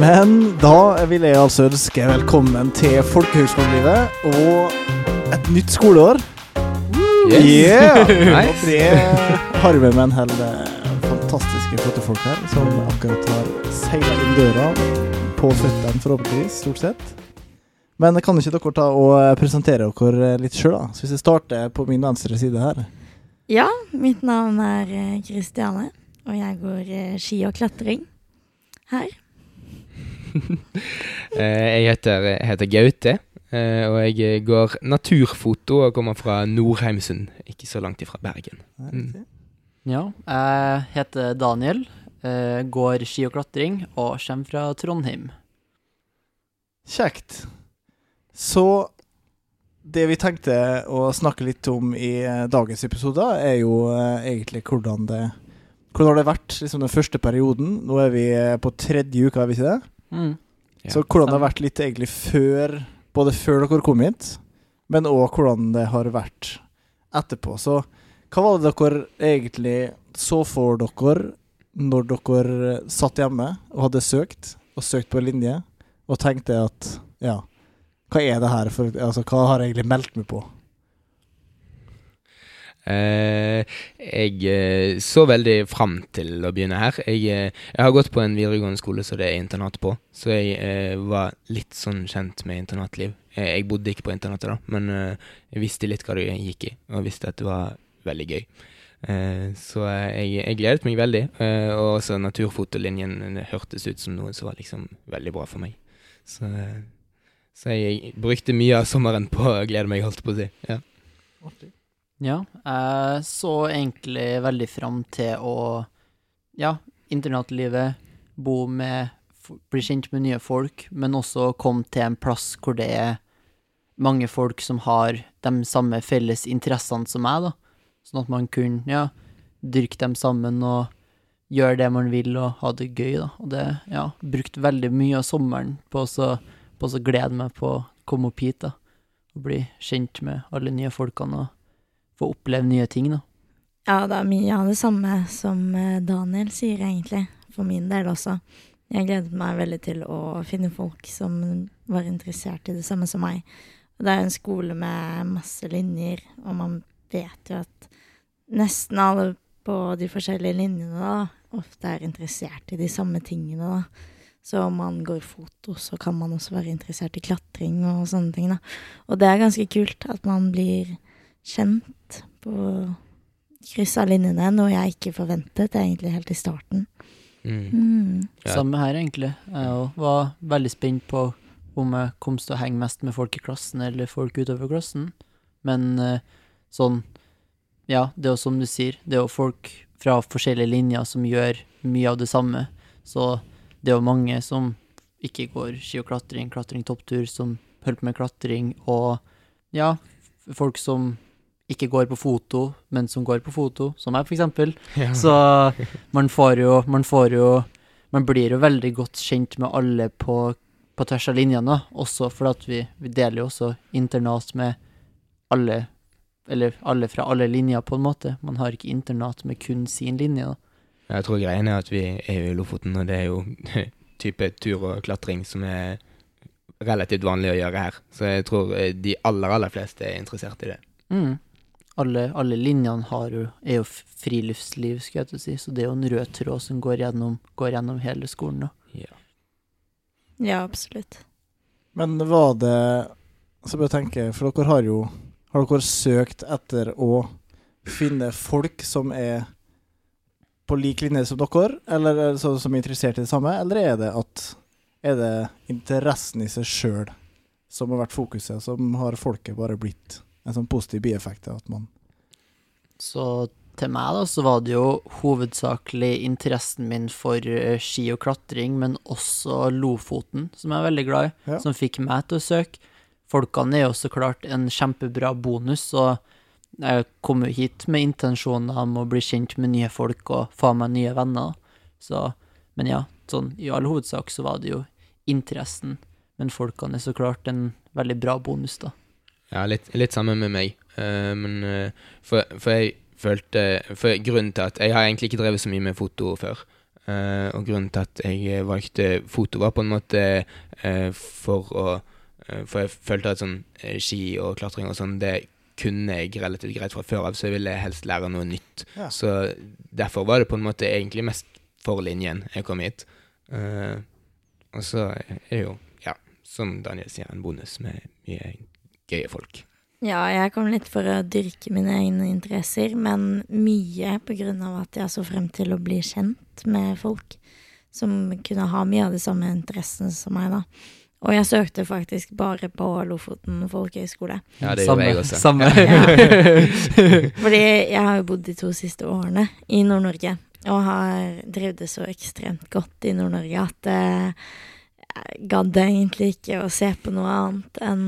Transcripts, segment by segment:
Men da vil jeg altså ønske velkommen til folkehøgskolelivet og et nytt skoleår. Yes. Yeah! Og Nice. det har vi med en hel eh, fantastiske flotte folk her, som akkurat har seila inn døra på føttene, forhåpentligvis, stort sett. Men kan ikke dere ta og eh, presentere dere litt sjøl, da? Så hvis jeg starter på min venstre side her. Ja, mitt navn er eh, Kristiane, og jeg går eh, ski og klatring her. Eh, Jeg heter, heter Gaute, eh, og jeg går naturfoto og kommer fra Nordheimsund, ikke så langt ifra Bergen. Mm. Ja, jeg heter Daniel, eh, går ski og klatring og kommer fra Trondheim. Kjekt. Så det vi tenkte å snakke litt om i eh, dagens episode, er jo eh, egentlig hvordan det Hvordan har det vært liksom den første perioden? Nå er vi eh, på tredje uka, er vi ikke det? Mm. Ja. Så hvordan det har vært litt egentlig før Både før dere kom hit, men òg hvordan det har vært etterpå. Så hva var det dere egentlig så for dere når dere satt hjemme og hadde søkt, og søkt på linje, og tenkte at ja, hva er det her for Altså, hva har jeg egentlig meldt meg på? Eh, jeg eh, så veldig fram til å begynne her. Jeg, eh, jeg har gått på en videregående skole så det er internat på, så jeg var litt sånn kjent med internatliv. Jeg bodde ikke på internatet da, men jeg visste litt hva det gikk i, og visste at det var veldig gøy. Så jeg, jeg gledet meg veldig, og også naturfotolinjen hørtes ut som noe som var liksom veldig bra for meg. Så, så jeg brukte mye av sommeren på å glede meg, holdt på å si. Ja. Ja, jeg så egentlig veldig fram til å Ja, internatlivet, bo med Bli kjent med nye folk, men også komme til en plass hvor det er mange folk som har de samme felles interessene som meg, da. Sånn at man kunne, ja, dyrke dem sammen og gjøre det man vil og ha det gøy, da. Og det, ja, brukt veldig mye av sommeren på å glede meg på å komme opp hit, da. Og bli kjent med alle nye folkene og få oppleve nye ting, da. Ja, det er mye av det samme som eh, Daniel sier, egentlig. For min del også. Jeg gledet meg veldig til å finne folk som var interessert i det samme som meg. Det er en skole med masse linjer, og man vet jo at nesten alle på de forskjellige linjene da, ofte er interessert i de samme tingene, da. Så om man går foto, så kan man også være interessert i klatring og sånne ting, da. Og det er ganske kult at man blir kjent på kryss av linjene, noe jeg ikke forventet egentlig helt i starten. Mm. Mm. Ja. Samme her, egentlig. Jeg var veldig spent på om jeg kom til å henge mest med folk i klassen eller folk utover klassen. Men eh, sånn Ja, det er jo som du sier, det er jo folk fra forskjellige linjer som gjør mye av det samme. Så det er jo mange som ikke går ski og klatring, klatring topptur, som holder på med klatring, og ja, folk som ikke går på foto, men som går på foto, som for eksempel. Ja. Så man får jo Man får jo Man blir jo veldig godt kjent med alle på, på tvers av linjene. Også fordi at vi, vi deler jo også internat med alle Eller alle fra alle linjer, på en måte. Man har ikke internat med kun sin linje, da. Jeg tror greien er at vi er jo i Lofoten, og det er jo type tur og klatring som er relativt vanlig å gjøre her. Så jeg tror eh, de aller, aller fleste er interessert i det. Mm. Alle, alle linjene har jo, er jo friluftsliv, skulle jeg til å si, så det er jo en rød tråd som går gjennom, går gjennom hele skolen. da. Ja. Ja, absolutt. Men var det Så bør jeg tenke, for dere har jo Har dere søkt etter å finne folk som er på lik linje som dere, eller så, sånn som er interessert i det samme, eller er det at Er det interessen i seg sjøl som har vært fokuset, som har folket bare blitt en sånn positiv bieffekt av at man Så til meg da, så var det jo hovedsakelig interessen min for eh, ski og klatring, men også Lofoten, som jeg er veldig glad i, Ja. som fikk meg til å søke. Folkene er jo så klart en kjempebra bonus, og jeg kom jo hit med intensjoner om å bli kjent med nye folk og få meg nye venner. Så, men ja, sånn i all hovedsak så var det jo interessen, men folkene er så klart en veldig bra bonus, da. Ja, litt, litt samme med meg. Uh, men uh, for, for jeg følte For grunnen til at Jeg har egentlig ikke drevet så mye med foto før. Uh, og grunnen til at jeg valgte foto, var på en måte for å For jeg følte at sånn ski og klatring og sånn, det kunne jeg relativt greit fra før av, så jeg ville helst lære noe nytt. Ja. Så derfor var det på en måte egentlig mest for linjen jeg kom hit. Og så er det jo, ja, som Daniel sier, en bonus med mye gøye folk. Ja, jeg kom litt for å dyrke mine egne interesser, men mye på grunn av at jeg så frem til å bli kjent med folk som kunne ha mye av de samme interessene som meg, da. Og jeg søkte faktisk bare på Lofoten folkehøgskole. Ja, det Samme- gjorde jeg også. Samme. Fordi jeg har jo bodd de to siste årene i Nord-Norge, og har drevet det så ekstremt godt i Nord-Norge at eh, jeg gadd egentlig ikke å se på noe annet enn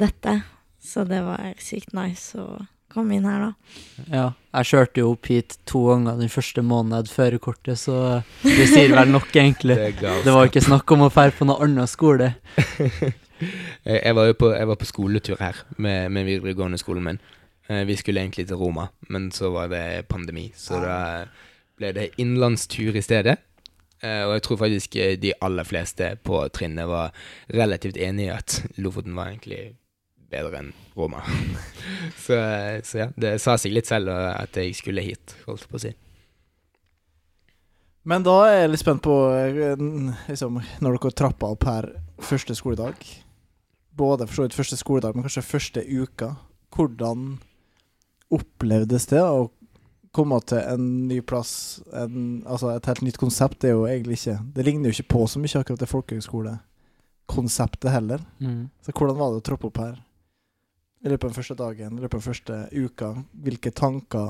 dette. Så det var sykt nice å komme inn her, da. Ja, jeg kjørte jo opp hit to ganger den første måneden jeg hadde førerkortet, så det sier vel nok, egentlig. det. Det var ikke snakk om å dra på noe annen skole. Jeg var jo på, jeg var på skoletur her med, med videregående skolen min. Eh, Vi skulle egentlig til Roma, men så var det pandemi, så da ble det innlandstur i stedet. Eh, Og jeg tror faktisk eh, de aller fleste på trinnet var relativt enig i at Lofoten var egentlig bedre enn Roma. så, eh, så ja, det sa seg litt selv at jeg skulle hit, holdt på å si. Men da er jeg litt spent på liksom, når dere trapper opp her første skoledag. Både for så vidt første skoledag, men kanskje første uka. Hvordan opplevdes det å komme til en ny plass? En, altså et helt nytt konsept det er jo egentlig ikke Det ligner jo ikke på så mye akkurat det folkehøgskolekonseptet heller. Mm. Så hvordan var det å troppe opp her? I løpet av den første dagen, i løpet av den første uka. Hvilke tanker,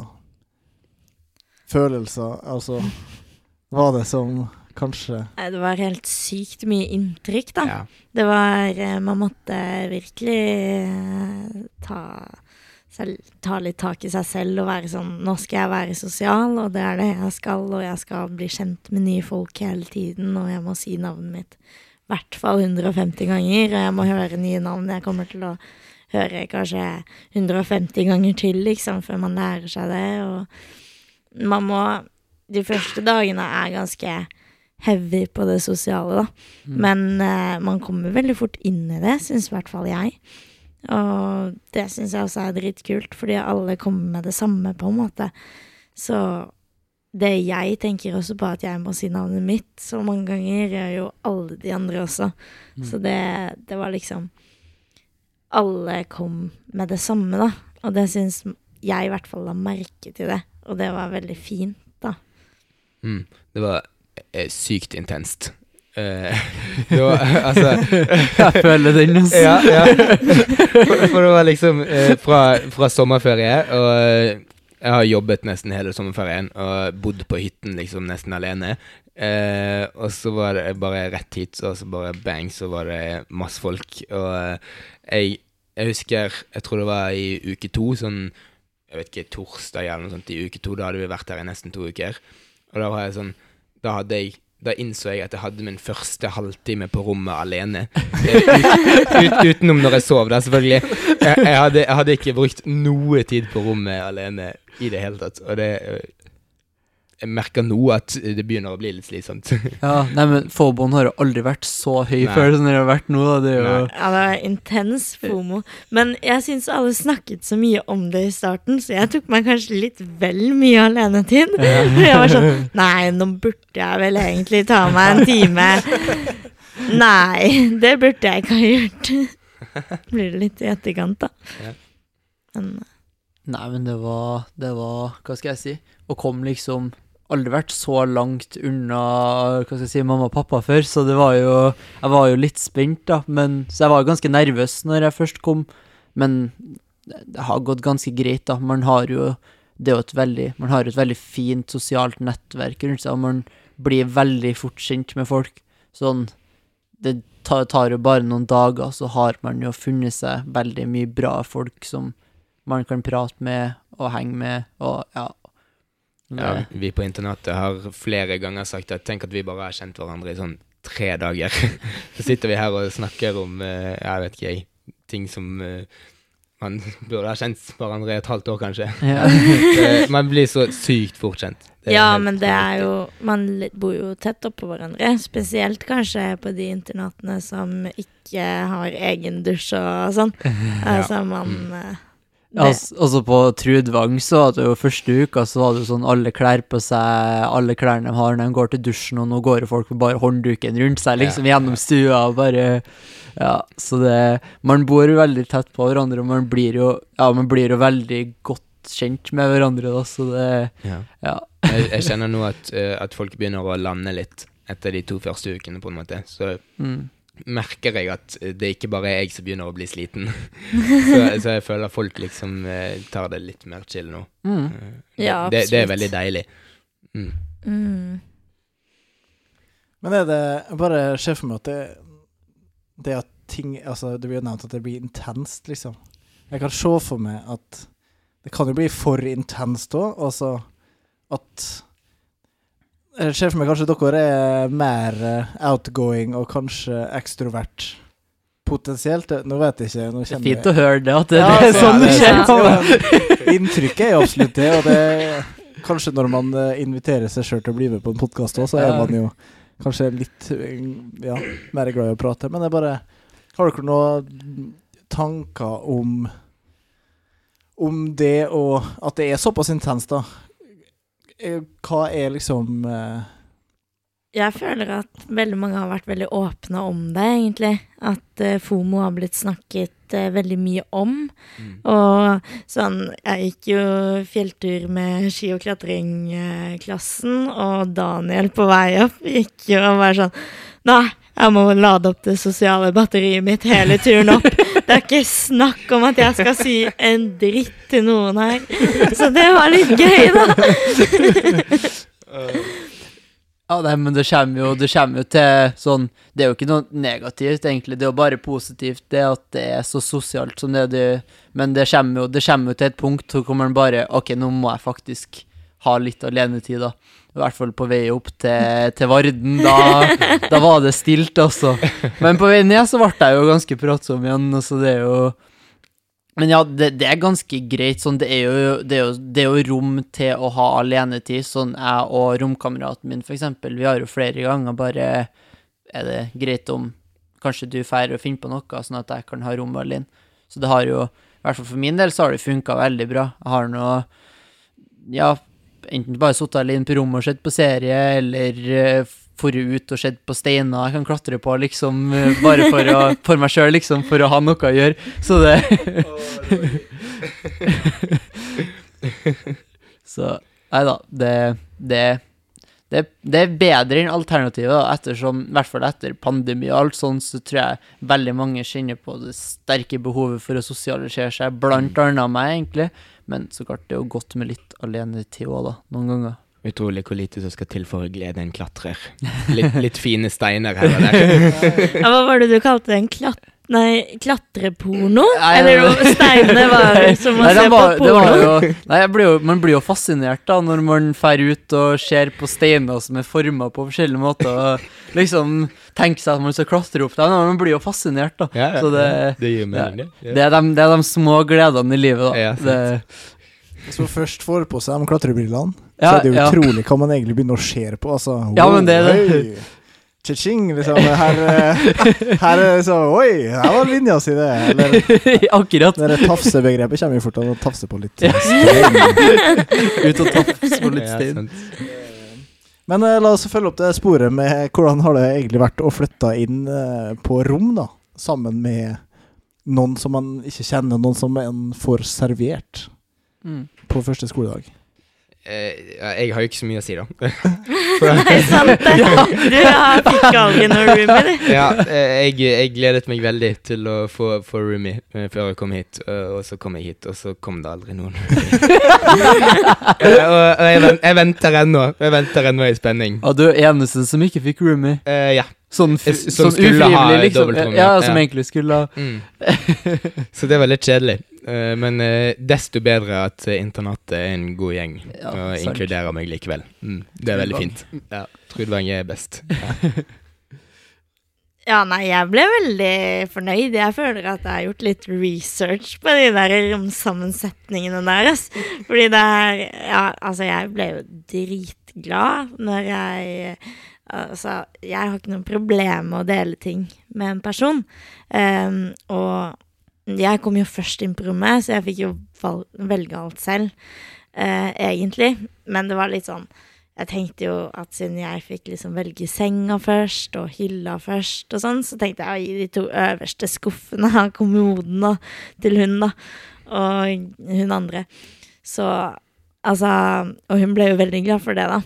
følelser Altså var det som kanskje Nei, Det var helt sykt mye inntrykk, da. Ja. Det var eh, Man måtte virkelig eh, ta, selv, ta litt tak i seg selv og være sånn Nå skal jeg være sosial, og det er det jeg skal, og jeg skal bli kjent med nye folk hele tiden, og jeg må si navnet mitt i hvert fall 150 ganger, og jeg må høre nye navn. Jeg kommer til å høre kanskje 150 ganger til, liksom, før man lærer seg det, og man må De første dagene er ganske heavy på det sosiale, da. Mm. Men uh, man kommer veldig fort inn i det, syns i hvert fall jeg. Og det syns jeg også er dritkult, fordi alle kommer med det samme, på en måte. Så det jeg tenker også på at jeg må si navnet mitt så mange ganger, gjør jo alle de andre også. Mm. Så det, det var liksom Alle kom med det samme, da. Og det syns jeg i hvert fall la merke til det. Og det var veldig fint, da. Mm. Det var eh, sykt intenst. Eh, var altså Jeg føler den, altså. ja, ja. For, for det var liksom eh, fra, fra sommerferie, og eh, jeg har jobbet nesten hele sommerferien og bodd på hytten liksom nesten alene. Eh, og så var det bare rett hit, og så bare bang, så var det masse folk. Og eh, jeg, jeg husker, jeg tror det var i uke to, sånn jeg vet ikke, torsdag eller noe sånt i uke to, da hadde vi vært her i nesten to uker. Og da var jeg sånn, da hadde jeg da innså jeg at jeg hadde min første halvtime på rommet alene. Eh, Ut, ut, utenom når jeg sov, da, selvfølgelig. Jeg, jeg, hadde, jeg hadde ikke brukt noe tid på rommet alene i det hele tatt. Og det Jeg merker nå at det begynner å bli litt slitsomt. Ja, nei, men Foboen har jo aldri vært så høy Nei. før som det har vært nå. da. Det er jo Ja, det var intens fomo. Men jeg syns alle snakket så mye om det i starten, så jeg tok meg kanskje litt vel mye alenetid. Jeg var sånn Nei, nå burde jeg vel egentlig ta meg en time. Nei, det burde jeg ikke ha gjort. Blir det litt i etterkant, da. Ja. Men Nei, men det var, det var Hva skal jeg si? Å komme liksom Aldri vært så langt unna hva skal jeg si, mamma og pappa før, så det var jo Jeg var jo litt spent, da, men Så jeg var jo ganske nervøs når jeg først kom, men det har gått ganske greit, da. Man har jo Det er jo et veldig Man har et veldig fint sosialt nettverk rundt seg, og man blir veldig fort kjent med folk. Sånn Det tar, tar jo bare noen dager, så har man jo funnet seg veldig mye bra folk som man kan prate med og henge med, og ja. Ja, vi på internatet har flere ganger sagt at tenk at vi bare har kjent hverandre i sånn tre dager. Så sitter vi her og snakker om eh, jeg vet ikke jeg, ting som eh, man burde ha kjent hverandre i et halvt år, kanskje. Ja. Man blir så sykt fort kjent. Ja, men det er jo Man bor jo tett oppå hverandre. Spesielt kanskje på de internatene som ikke har egen dusj og sånn. Altså man eh, det, Altså, på Trudvang så var det jo første uka så var det jo sånn alle klær på seg, alle klærne de har når de går til dusjen, og nå går jo folk med bare håndduken rundt seg liksom gjennom stua og bare Ja, så det Man bor jo veldig tett på hverandre, og man blir jo Ja, man blir jo veldig godt kjent med hverandre, da, så det Ja. Ja. Jeg, jeg kjenner nå at, eh, at folk begynner å lande litt etter de to første ukene, på en måte. Så Mm. Merker jeg at det er ikke bare jeg som begynner å bli sliten. så, så jeg føler folk liksom eh, tar det litt mer chill nå. Mm. Eh, Ja, det, det er veldig deilig. Mm. mm, Men er det jeg Bare ser for meg at det, det at ting Altså, det blir jo nevnt at det blir intenst, liksom. Jeg kan se for meg at det kan jo bli for intenst òg. Altså at Jeg ser for meg kanskje dere er mer eh, outgoing og kanskje ekstrovert potensielt. Nå vet jeg ikke. Nå Det er fint fint å høre det, at det, Ja, det er altså, sånn det det er skjer. sant. Inntrykket er jo absolutt det, og det kanskje når man eh, inviterer seg sjøl til å bli med på en podkast òg, så er man jo kanskje litt ja, mer glad i å prate. Men det er bare Har dere noen tanker om om det og at det er såpass intenst, da? Eh, Hva er liksom uh... Jeg føler at veldig mange har vært veldig åpne om det, egentlig. At uh, FOMO har blitt snakket uh, veldig mye om. Mm. Og sånn Jeg gikk jo fjelltur med ski- og klatringklassen, og Daniel på vei opp gikk jo og var sånn Nei, jeg må lade opp det sosiale batteriet mitt hele turen opp. Det er ikke snakk om at jeg skal si en dritt til noen her. Så det var litt gøy, da. Ja, nei, men det kommer jo, det kommer jo til sånn Det er jo ikke noe negativt, egentlig. Det er jo bare positivt, det at det er så sosialt som det er. Men det kommer, jo, det kommer jo til et punkt hvor man bare OK, nå må jeg faktisk ha litt alenetid, da. I hvert fall på vei opp til, til Varden. Da, da var det stilt, altså. Men på vei ned så ble jeg jo ganske pratsom igjen, så det er jo men ja, det, det er ganske greit. Sånn, det, er jo, det, er jo, det er jo rom til å ha alenetid. Sånn jeg og romkameraten min, for eksempel, vi har jo flere ganger bare Er det greit om kanskje du drar og finner på noe, sånn at jeg kan ha rom alene? Så det har jo, i hvert fall for min del, så har det funka veldig bra. Jeg har nå Ja, enten bare sittet alene på rommet og sett på serie, eller dratt ut og sett på steiner jeg kan klatre på, liksom, eh, bare for, å, for meg sjøl, liksom, for å ha noe å gjøre. Så det Så Nei da, det, det det, det er bedre enn alternativet, da, ettersom, i hvert fall etter pandemi og alt sånt, så tror jeg veldig mange kjenner på det sterke behovet for å sosialisere seg, blant annet meg, egentlig. Men så klart, det er jo godt med litt alenetid òg, da, noen ganger. Utrolig hvor lite som skal til for å glede en klatrer. Litt, litt fine steiner her og der. Ja, hva var det du kalte det? En klat... Nei, klatreporno? Nei, Eller men- steinene var som å Nei, se på porno? jo, nei jeg blir jo, man blir jo fascinert da når man drar ut og ser på steiner som er forma på forskjellige måter, og liksom tenker seg at man skal klatre opp dem. Man blir jo fascinert, da. Ja, ja, Så det, det gir mening, ja. det, er de, det er de små gledene i livet, da. Ja, det, Hvis man først får på seg de klatrebrillene, så er det utrolig ja. hva man egentlig begynner å se på. Altså, Ja, men det er det. Cha-ching, liksom. Her, eh, her er det sånn Oi, her var linja si, det. Eller Akkurat. det tafsebegrepet kommer jo fort an å tafse på litt. stein. Ut og tafse på litt stein. Men eh, la oss følge opp det sporet med hvordan har det egentlig vært å flytte inn eh, på rom, da. Sammen med noen som man ikke kjenner, noen som man får servert Mm. på første skoledag. Eh, jeg har jo ikke så mye å si, da. Nei, sant det. Du har- fikk aldri noe roomie, du. ja, eh, jeg, jeg gledet meg veldig til å få, få roomie eh, før jeg kom hit, og så kom jeg hit, og så kom det aldri noen. Og og jeg, jeg venter ennå. Jeg venter ennå i spenning. Og du er eneste som ikke fikk roomie. Uh, ja. Sånn, f- som sånn skulle ha ufrivillig, liksom. Ja, ja. som Ja. egentlig skulle ha Mm. Så det var litt kjedelig. Eh, men eh, desto bedre at eh, internatet er en god gjeng Ja, og sant. inkluderer meg likevel. Mm. Det er veldig fint. Ja, Trudvang er best. Ja, nei, jeg ble veldig fornøyd. Jeg føler at jeg har gjort litt research på de der romsammensetningene deres. Fordi det er Ja, altså, jeg ble jo dritglad når jeg Altså, jeg har ikke noe problem med å dele ting med en person. Um, og jeg kom jo først inn på rommet, så jeg fikk jo velge alt selv, uh, egentlig. Men det var litt sånn jeg tenkte jo at siden jeg fikk liksom velge senga først, og hylla først og sånn, så tenkte jeg å gi de to øverste skuffene av kommoden da, til hun, da. Og hun andre. Så altså Og hun ble jo veldig glad for det, da.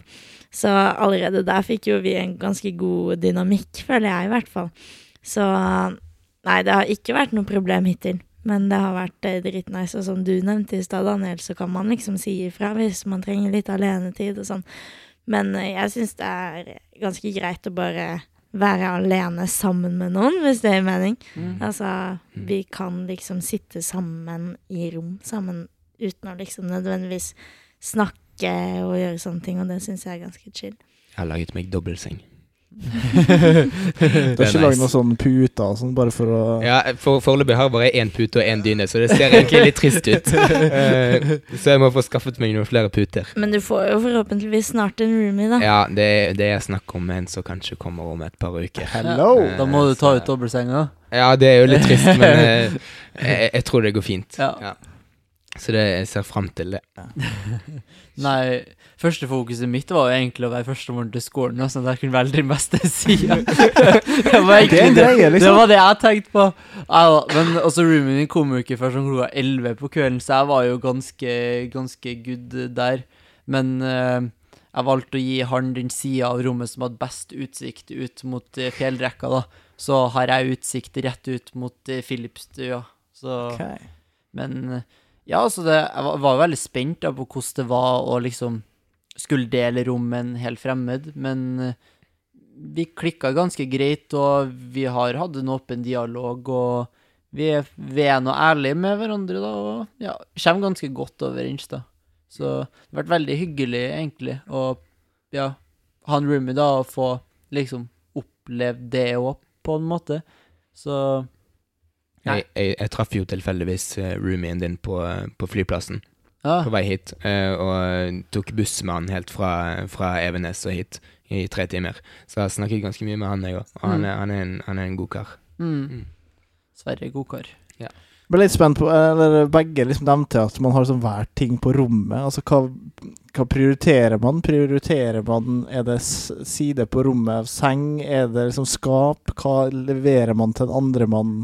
Så allerede der fikk jo vi en ganske god dynamikk, føler jeg i hvert fall. Så nei, det har ikke vært noe problem hittil. Men det har vært eh, dritnice. Og som du nevnte i stad, Daniel, så kan man liksom si ifra hvis man trenger litt alenetid og sånn. Men eh, jeg syns det er ganske greit å bare være alene sammen med noen, hvis det gir mening. Mm. Altså, vi kan liksom sitte sammen i rom sammen uten å liksom nødvendigvis snakke og gjøre sånne ting, og det syns jeg er ganske chill. Jeg har laget meg dobbeltseng. Du har ikke lagd noen sånn puter og sånn, bare for å Ja, for, Foreløpig har jeg bare én pute og én dyne, så det ser egentlig litt trist ut. Eh, så jeg må få skaffet meg noen flere puter. Men du får jo forhåpentligvis snart en roomie, da. Ja, det, det er snakk om en som kanskje kommer om et par uker. Hello! Ja. Da må du ta ut dobbeltsenga. Ja, det er jo litt trist, men eh, jeg, jeg tror det går fint. Ja. Så det, jeg ser frem til det. Nei, første fokuset mitt var jo egentlig å være førstemann til skolen, sånn at jeg kunne velge den beste sida. det, var Det er en egentlig det, det liksom. var det jeg tenkte på. Men også roomien min kom jo ikke før sånn klokka 11 på kvelden, så jeg var jo ganske, ganske good der. Men uh, jeg valgte å gi han den sida av rommet som hadde best utsikt ut mot eh, fjellrekka, da. Så har jeg utsikt rett ut mot uh, Filipstua. Så okay. men eh, ja, altså det, jeg var, veldig spent da på hvordan det var å liksom skulle dele rom med en helt fremmed, men eh, vi klikka ganske greit, og vi har hatt en åpen dialog, og vi er, vi nå ærlige med hverandre, da, og ja, kommer ganske godt overens, da. Så det har vært veldig hyggelig, egentlig, og ja, ha en roomie, da, og få liksom opplevd det òg, på en måte. Så. Jeg, jeg, jeg traff jo tilfeldigvis eh, roomien din på, på flyplassen ja. på vei hit, eh, og tok buss med han helt fra, fra Evenes og hit i tre timer. Så jeg snakket ganske mye med han, jeg òg. Og han Mm. er, han, er en, han er en god kar. Mm. Mm. Sverre godkar. Ble litt spent på Eller begge liksom nevnte at man har liksom hver ting på rommet. Altså hva, hva prioriterer man? Prioriterer man Er det side på rommet, seng? Er det liksom skap? Hva leverer man til en andre mann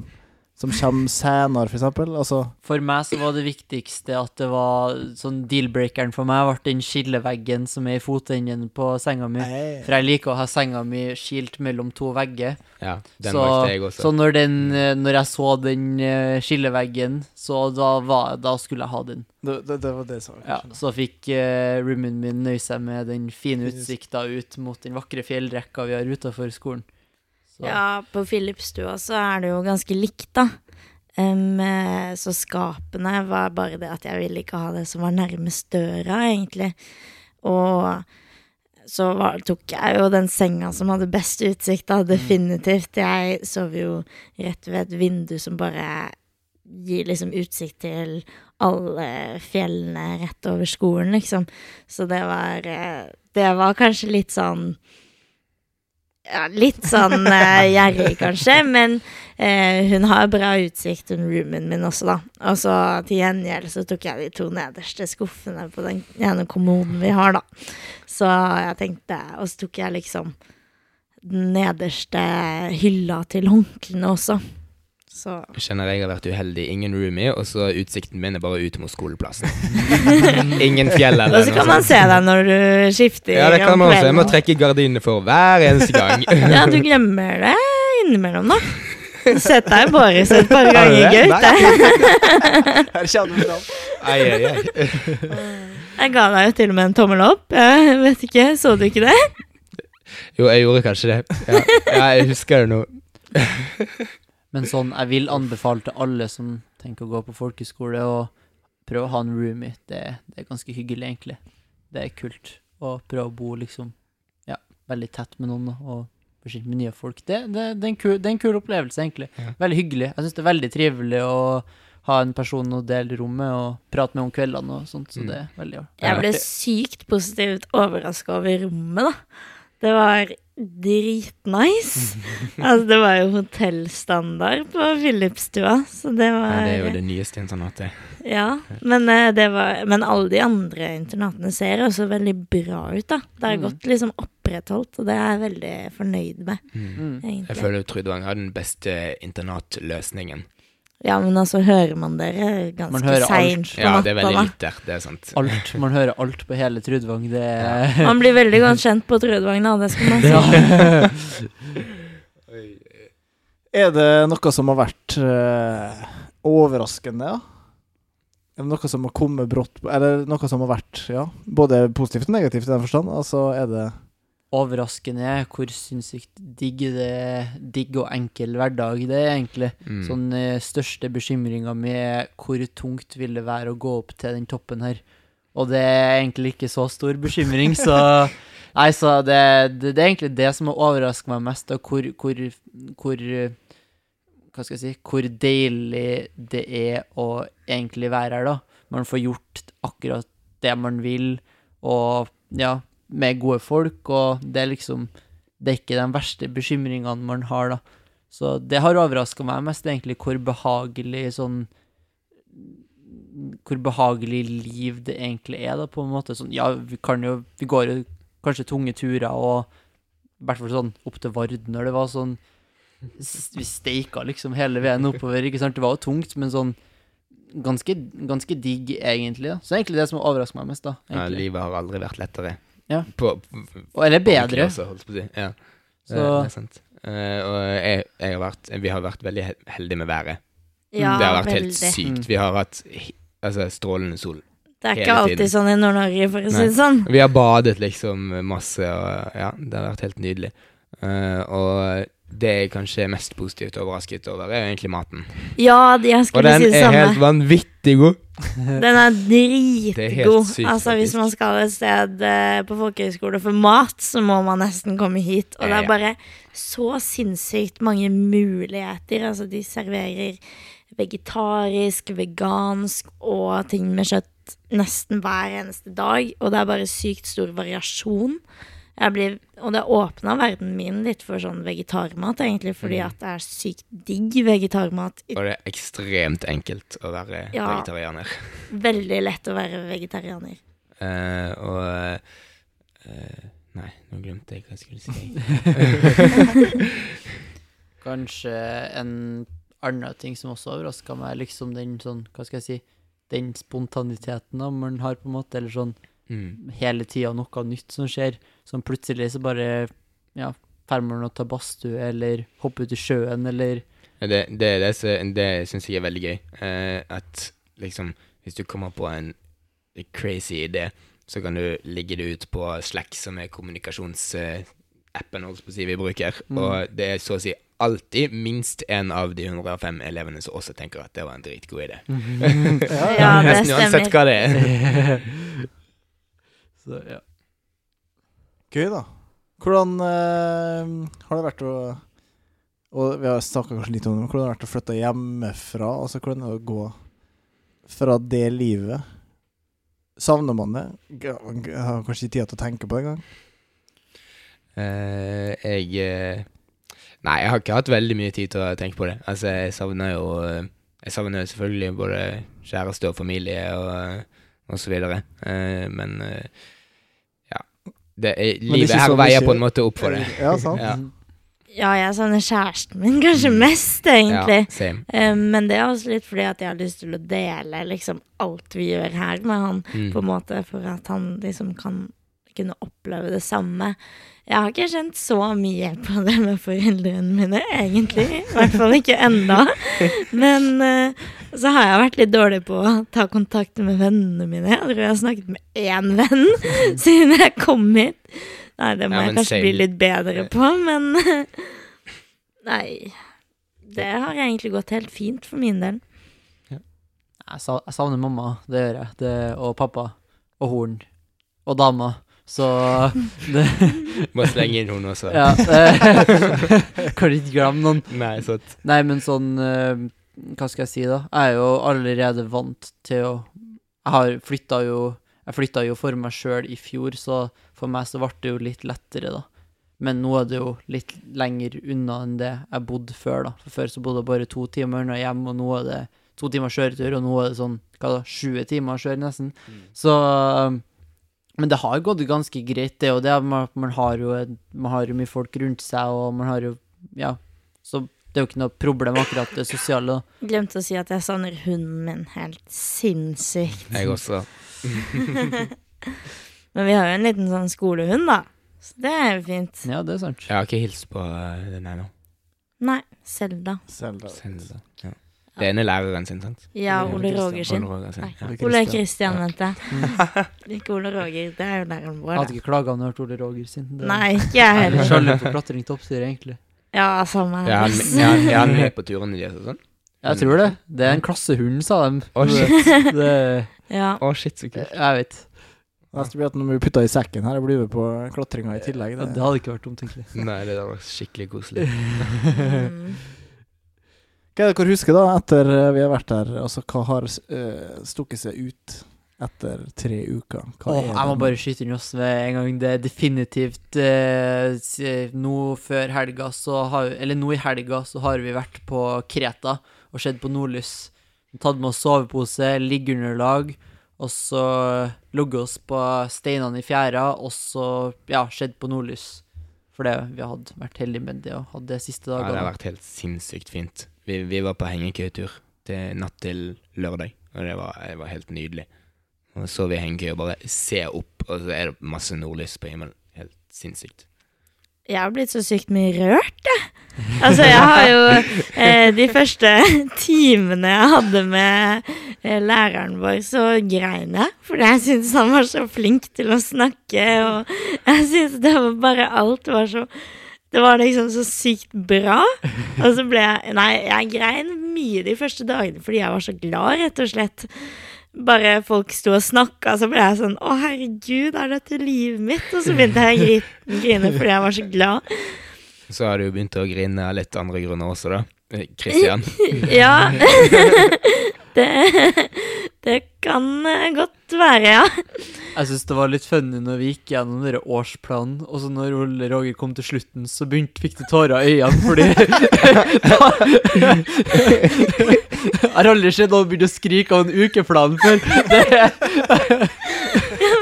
som kommer senere, for eksempel? Altså For meg så var det viktigste at det var sånn deal-breakeren for meg, ble den skilleveggen som er i fotenden på senga mi. For jeg liker å ha senga mi skilt mellom to vegger. Ja, den Så, valgte jeg også. så når, den, eh, når jeg så den eh, skilleveggen, så da, var, da skulle jeg ha den. det, det, det var det jeg sa. Ja, så fikk uh, roomien min nøye seg med den fine utsikta ut mot den vakre fjellrekka vi har utafor skolen. Så, Ja, på Filipstua så er det jo ganske likt, da. Eh, så skapene var bare det at jeg ville ikke ha det som var nærmest døra, egentlig. Og så var, tok jeg jo den senga som hadde best utsikt, da, definitivt. Jeg sov jo rett ved et vindu som bare gir liksom utsikt til alle fjellene rett over skolen, liksom. Så det var eh, Det var kanskje litt sånn ja, litt sånn uh, gjerrig, kanskje, men uh, hun har bra utsikt, hun roomien min også, da. Og så til gjengjeld så tok jeg de to nederste skuffene på den ene kommoden vi har, da. Så jeg tenkte Og så tok jeg liksom den nederste hylla til håndklærne også. Så Jeg kjenner jeg har vært uheldig. Ingen roomie, og så utsikten min er bare ut mot skoleplassen. Ingen fjell eller noe sånt. Og så kan man se deg når du skifter Ja, det kan man også. Jeg må trekke gardinene for hver eneste gang. Ja, du glemmer det innimellom, da. Sett deg i Boris et par ganger? Gaute. Ai, ai, ai. Jeg ga deg jo til og med en tommel opp. Jeg vet ikke, så du ikke det? Jo, jeg gjorde kanskje det. Ja, ja jeg husker det nå. Men sånn, jeg vil anbefale til alle som tenker å gå på folkeskole, å prøve å ha en roomie. Det, det er ganske hyggelig, egentlig. Det er kult å prøve å bo liksom ja, veldig tett med noen. Og bli kjent med nye folk. Det, det, det, er en kul, det er en kul opplevelse, egentlig. Ja. Veldig hyggelig. Jeg syns det er veldig trivelig å ha en person å dele rommet og prate med om kveldene og sånt, så Mm. det er veldig artig. Jeg ble sykt positivt overraska over rommet, da. Det var dritnice. altså, det var jo hotellstandard på Philipstua, så det Ja, det er jo det nyeste internatet. Ja, men, eh, det var, men alle de andre internatene ser også veldig bra ut, da. Det har Mm. gått liksom opprettholdt, og det er jeg veldig fornøyd med, Mm. Mm. egentlig. Jeg føler Trudvang har den beste internatløsningen. Ja, men altså, hører man dere ganske Man på seint på Ja, det er veldig da? det er sant. Alt, Man hører alt på hele Trudvang. Det er Man blir veldig godt kjent på Trudvang, da, det skal man si. ja. Er det noe som har vært uh, overraskende, ja? Er det noe som har kommet brått på Eller noe som har vært ja, både positivt og negativt i den forstand? Altså, er det Overraskende hvor sinnssykt digg det digg og enkel hverdag det er, egentlig. Mm. Sånn eh, største bekymringa mi er hvor tungt vil det være å gå opp til den toppen her. Og det er egentlig ikke så stor bekymring, så Nei, så det, det, det er egentlig det som har overraska meg mest, og hvor, hvor, hvor Hva skal jeg si Hvor deilig det er å egentlig være her, da. Man får gjort akkurat det man vil, og ja, med gode folk, og det er liksom Det er ikke de verste bekymringene man har, da. Så det har overraska meg mest, egentlig, hvor behagelig sånn Hvor behagelig liv det egentlig er, da, på en måte. Sånn, ja, vi kan jo Vi går jo kanskje tunge turer, og i hvert fall sånn opp til Vard når det var sånn Vi steika liksom hele veien oppover, ikke sant. Det var jo tungt, men sånn ganske, ganske digg, egentlig. da. Så det er egentlig det som overrasker meg mest, da. Ja, livet har aldri vært lettere. Ja. På, på, Og eller bedre. også, holdt på å si. Ja, det, Så det er sant. Eh, og jeg, jeg har vært, vi har vært veldig heldige med været. Ja, det har vært veldig. helt sykt. Vi har hatt altså, strålende sol. Det er hele ikke alltid tiden. sånn i Nord-Norge, for å si det sånn. Vi har badet liksom masse, og ja, det har vært helt nydelig. Uh, og det jeg kanskje er mest positivt overrasket over, er egentlig maten. Ja, jeg skulle si det samme. Og den er helt vanvittig god. Den er er dritgod. altså, hvis man skal et sted uh, på folkehøyskole for mat, så må man nesten komme hit. Og det er bare så sinnssykt mange muligheter. Altså, de serverer vegetarisk, vegansk og ting med kjøtt nesten hver eneste dag. Og det er bare sykt stor variasjon. Jeg blir, og det åpna verden min litt for sånn vegetarmat, egentlig, fordi Mm. at det er sykt digg vegetarmat. Og det er ekstremt enkelt å være Ja. vegetarianer. Veldig lett å være vegetarianer. Uh, og uh, Nei, nå glemte jeg hva jeg skulle si. Kanskje en annen ting som også overraska meg, liksom den sånn, hva skal jeg si, den spontaniteten da man har, på en måte, eller sånn Mm. hele tida noe nytt som skjer, som plutselig så bare, ja, drar man og tar badstue, eller hopper ut i sjøen, eller Det, det, er det, det syns jeg er veldig gøy. Eh, at liksom, hvis du kommer på en crazy idé, så kan du ligge det ut på Slack, som er kommunikasjonsappen si vi bruker. Mm. Og det er så å si alltid minst en av de 105 elevene som også tenker at det var en dritgod idé. Ja, det Nesten uansett stemmer. hva det er. Så, ja. Gøy, da. Hvordan eh, har det vært å Og vi har snakka kanskje litt om det, men hvordan har det vært å flytte hjemmefra? Altså, hvordan er det å gå fra det livet? Savner man det? G- g- Har kanskje ikke tid til å tenke på det engang? Uh, jeg eh, Nei, jeg har ikke hatt veldig mye tid til å tenke på det. Altså, jeg savner jo eh, Jeg savner jo selvfølgelig både kjæreste og familie og, videre. Eh, men eh, ja. Det er, det er livet her veier mye- på en måte opp for det. Ja, sant? Ja. Ja, jeg savner kjæresten min kanskje mest, egentlig. Ja. Eh, Men det er også litt fordi at jeg har lyst til å dele liksom alt vi gjør her med han, Mm. på en måte, for at han liksom kan kunne oppleve det samme. Jeg har ikke kjent så mye på det med foreldrene mine, egentlig. I hvert fall ikke enda. Men uh, så har jeg vært litt dårlig på å ta kontakt med vennene mine. Jeg tror jeg har snakket med én venn siden jeg kom hit. Nei, det må Ja, jeg kanskje same. bli litt bedre på, men Nei. Det har egentlig gått helt fint for min del. Jeg savner mamma, det gjør jeg. Det, og pappa. Og horn. Og dama. Så det Bare slenge inn hun også. Ja. eh, Kan ikke glemme noen. Nei, sånn. Nei, men sånn eh, Hva skal jeg si, da? Jeg er jo allerede vant til å Jeg har flytta jo Jeg flytta jo for meg sjøl i fjor, så for meg så ble det jo litt lettere, da. Men nå er det jo litt lenger unna enn det jeg bodde før, da. For før så bodde jeg bare to timer unna hjem, og nå er det to timer kjøretur, og nå er det sånn hva da, 20 timer å kjøre, nesten. Så um, Men det har gått ganske greit, det, og det er man, man har jo Man har jo mye folk rundt seg, og man har jo Ja. Så det er jo ikke noe problem akkurat det sosiale. Glemte å si at jeg savner hunden min helt sinnssykt. Jeg også. Men vi har jo en liten sånn skolehund, da. Så det er jo fint. Ja, det er sant. Jeg har ikke hilst på den den ennå. Nei, Selda. Selda. Selda, Ja. Det ene læreren sin, sant? Ja, Ole Roger sin. Ole Roger sin. Nei. Ole Ole Christian. Christian, mente jeg. Ikke Ole Roger. Det er jo læreren Jeg vår, hadde ikke klaga om du hørte Ole Roger sin. Det- Nei, ikke jeg Jeg er heller. sjalu på klatring til toppstyre, egentlig. Ja, samme Er han, her. er, han, er han med på turene deres og sånn? Jeg tror det. Det er en klassehund, sa de. Å, shit det, Ja. oh, shit, så kult. jeg vet. Neste blir at når vi putte i sekken her, blir med på klatringa i tillegg. Ja, Det. det hadde ikke vært omtenkelig. Nei, det hadde vært skikkelig koselig. Hva er det dere husker da, etter eh, vi har vært der? Altså, hva har eh, stukket seg ut etter tre uker? Hva Åh, er jeg må bare skyte inn oss med en gang. Det er definitivt eh, Nå før helga så har Eller nå i helga så har vi vært på Kreta og sett på nordlys. Tatt med oss sovepose, liggeunderlag, og så ligget oss på steinene i fjæra, og så ja, sett på nordlys. For det vi hadde vært heldige med det og hatt det siste Ja, det har vært helt sinnssykt fint. Vi, vi var på hengekøytur til natt til lørdag, og det var, det var helt nydelig. Og så vi hengekøye og bare ser opp, og så er det masse nordlys på himmelen. Helt sinnssykt. Jeg har blitt så sykt mye rørt, jeg. Altså, jeg har jo eh, De første timene jeg hadde med eh, læreren vår, så grein jeg. Fordi jeg syntes han var så flink til å snakke, og jeg syntes det var bare Alt var så Det var liksom så sykt bra. Og så ble jeg Nei, jeg grein mye de første dagene fordi jeg var så glad, rett og slett. Bare folk sto og snakka, så ble jeg sånn Å, herregud, er dette livet mitt? Og så begynte jeg å grine fordi jeg var så glad. Så har du begynt å grine av litt andre grunner også, da. Kristian. Christian. Ja. Det, det kan eh, godt være, ja. Jeg syns det var litt funny når vi gikk gjennom dere årsplanen, og så når Ole Roger kom til slutten, så begynte, fikk det tårer i øynene fordi Jeg har aldri sett noen begynne å skrike av en ukeplan før. Det, ja.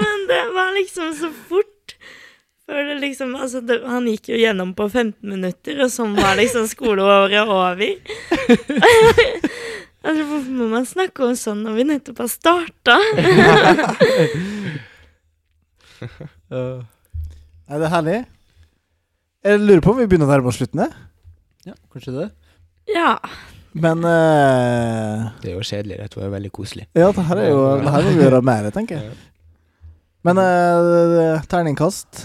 Men det var liksom så fort. For det liksom, altså, det, han gikk jo gjennom på 15 minutter, og sånn var liksom skoleåret over. altså, hvorfor må man snakke om sånn når vi nettopp har starta? Uh, Er det herlig? Jeg lurer på om vi begynner å nærme oss slutten, ja, kanskje det. ja. Men uh, Det er jo kjedelig. Dette var jo veldig koselig. Ja, det her er jo Det her må vi gjøre mer, tenker jeg. Men uh, terningkast.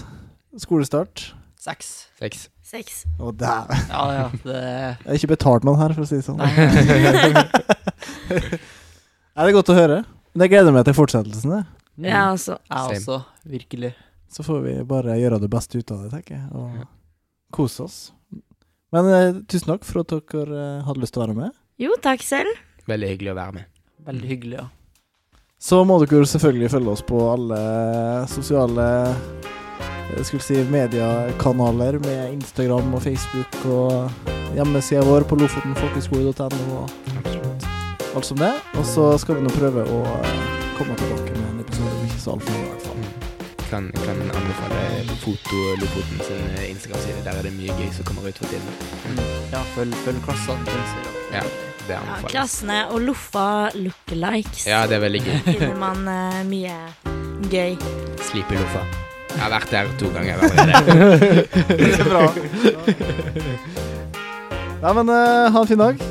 Skolestart. Seks. Seks. Seks. Å, dæven. Ja, ja, det Jeg har ikke betalt noen her, for å si det sånn. Nei. Det er godt å høre. Men jeg gleder meg til fortsettelsen. jeg. Ja, altså. Jeg også. Virkelig. Så får vi bare gjøre det beste ut av det, tenker jeg. Og kose oss. Men eh, tusen takk for at dere eh, hadde lyst til å være med. Jo, takk selv. Veldig hyggelig å være med. Veldig hyggelig, ja. Så må dere selvfølgelig følge oss på alle sosiale jeg skulle si mediekanaler med Instagram og Facebook og hjemmesida vår på lofotenfolkeskole.no og Absolutt. alt som det. Og så skal vi nå prøve å eh, komme tilbake med en episode om ikke så altfor lenge, i hvert fall. Kan, kan anbefale Foto Lofoten sin eh, Instagram-side. Der er det mye gøy som kommer ut for tiden. Mm. Ja, følg, følg klassen. Ja. Det Ja, klassene og Loffa lookalikes. Ja, det er veldig gøy. finner man uh, mye gøy. Sleepy Loffa. Jeg har vært der to ganger allerede. Det er bra. Ja, men uh, ha en fin dag,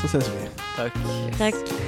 så ses vi. Takk. Takk.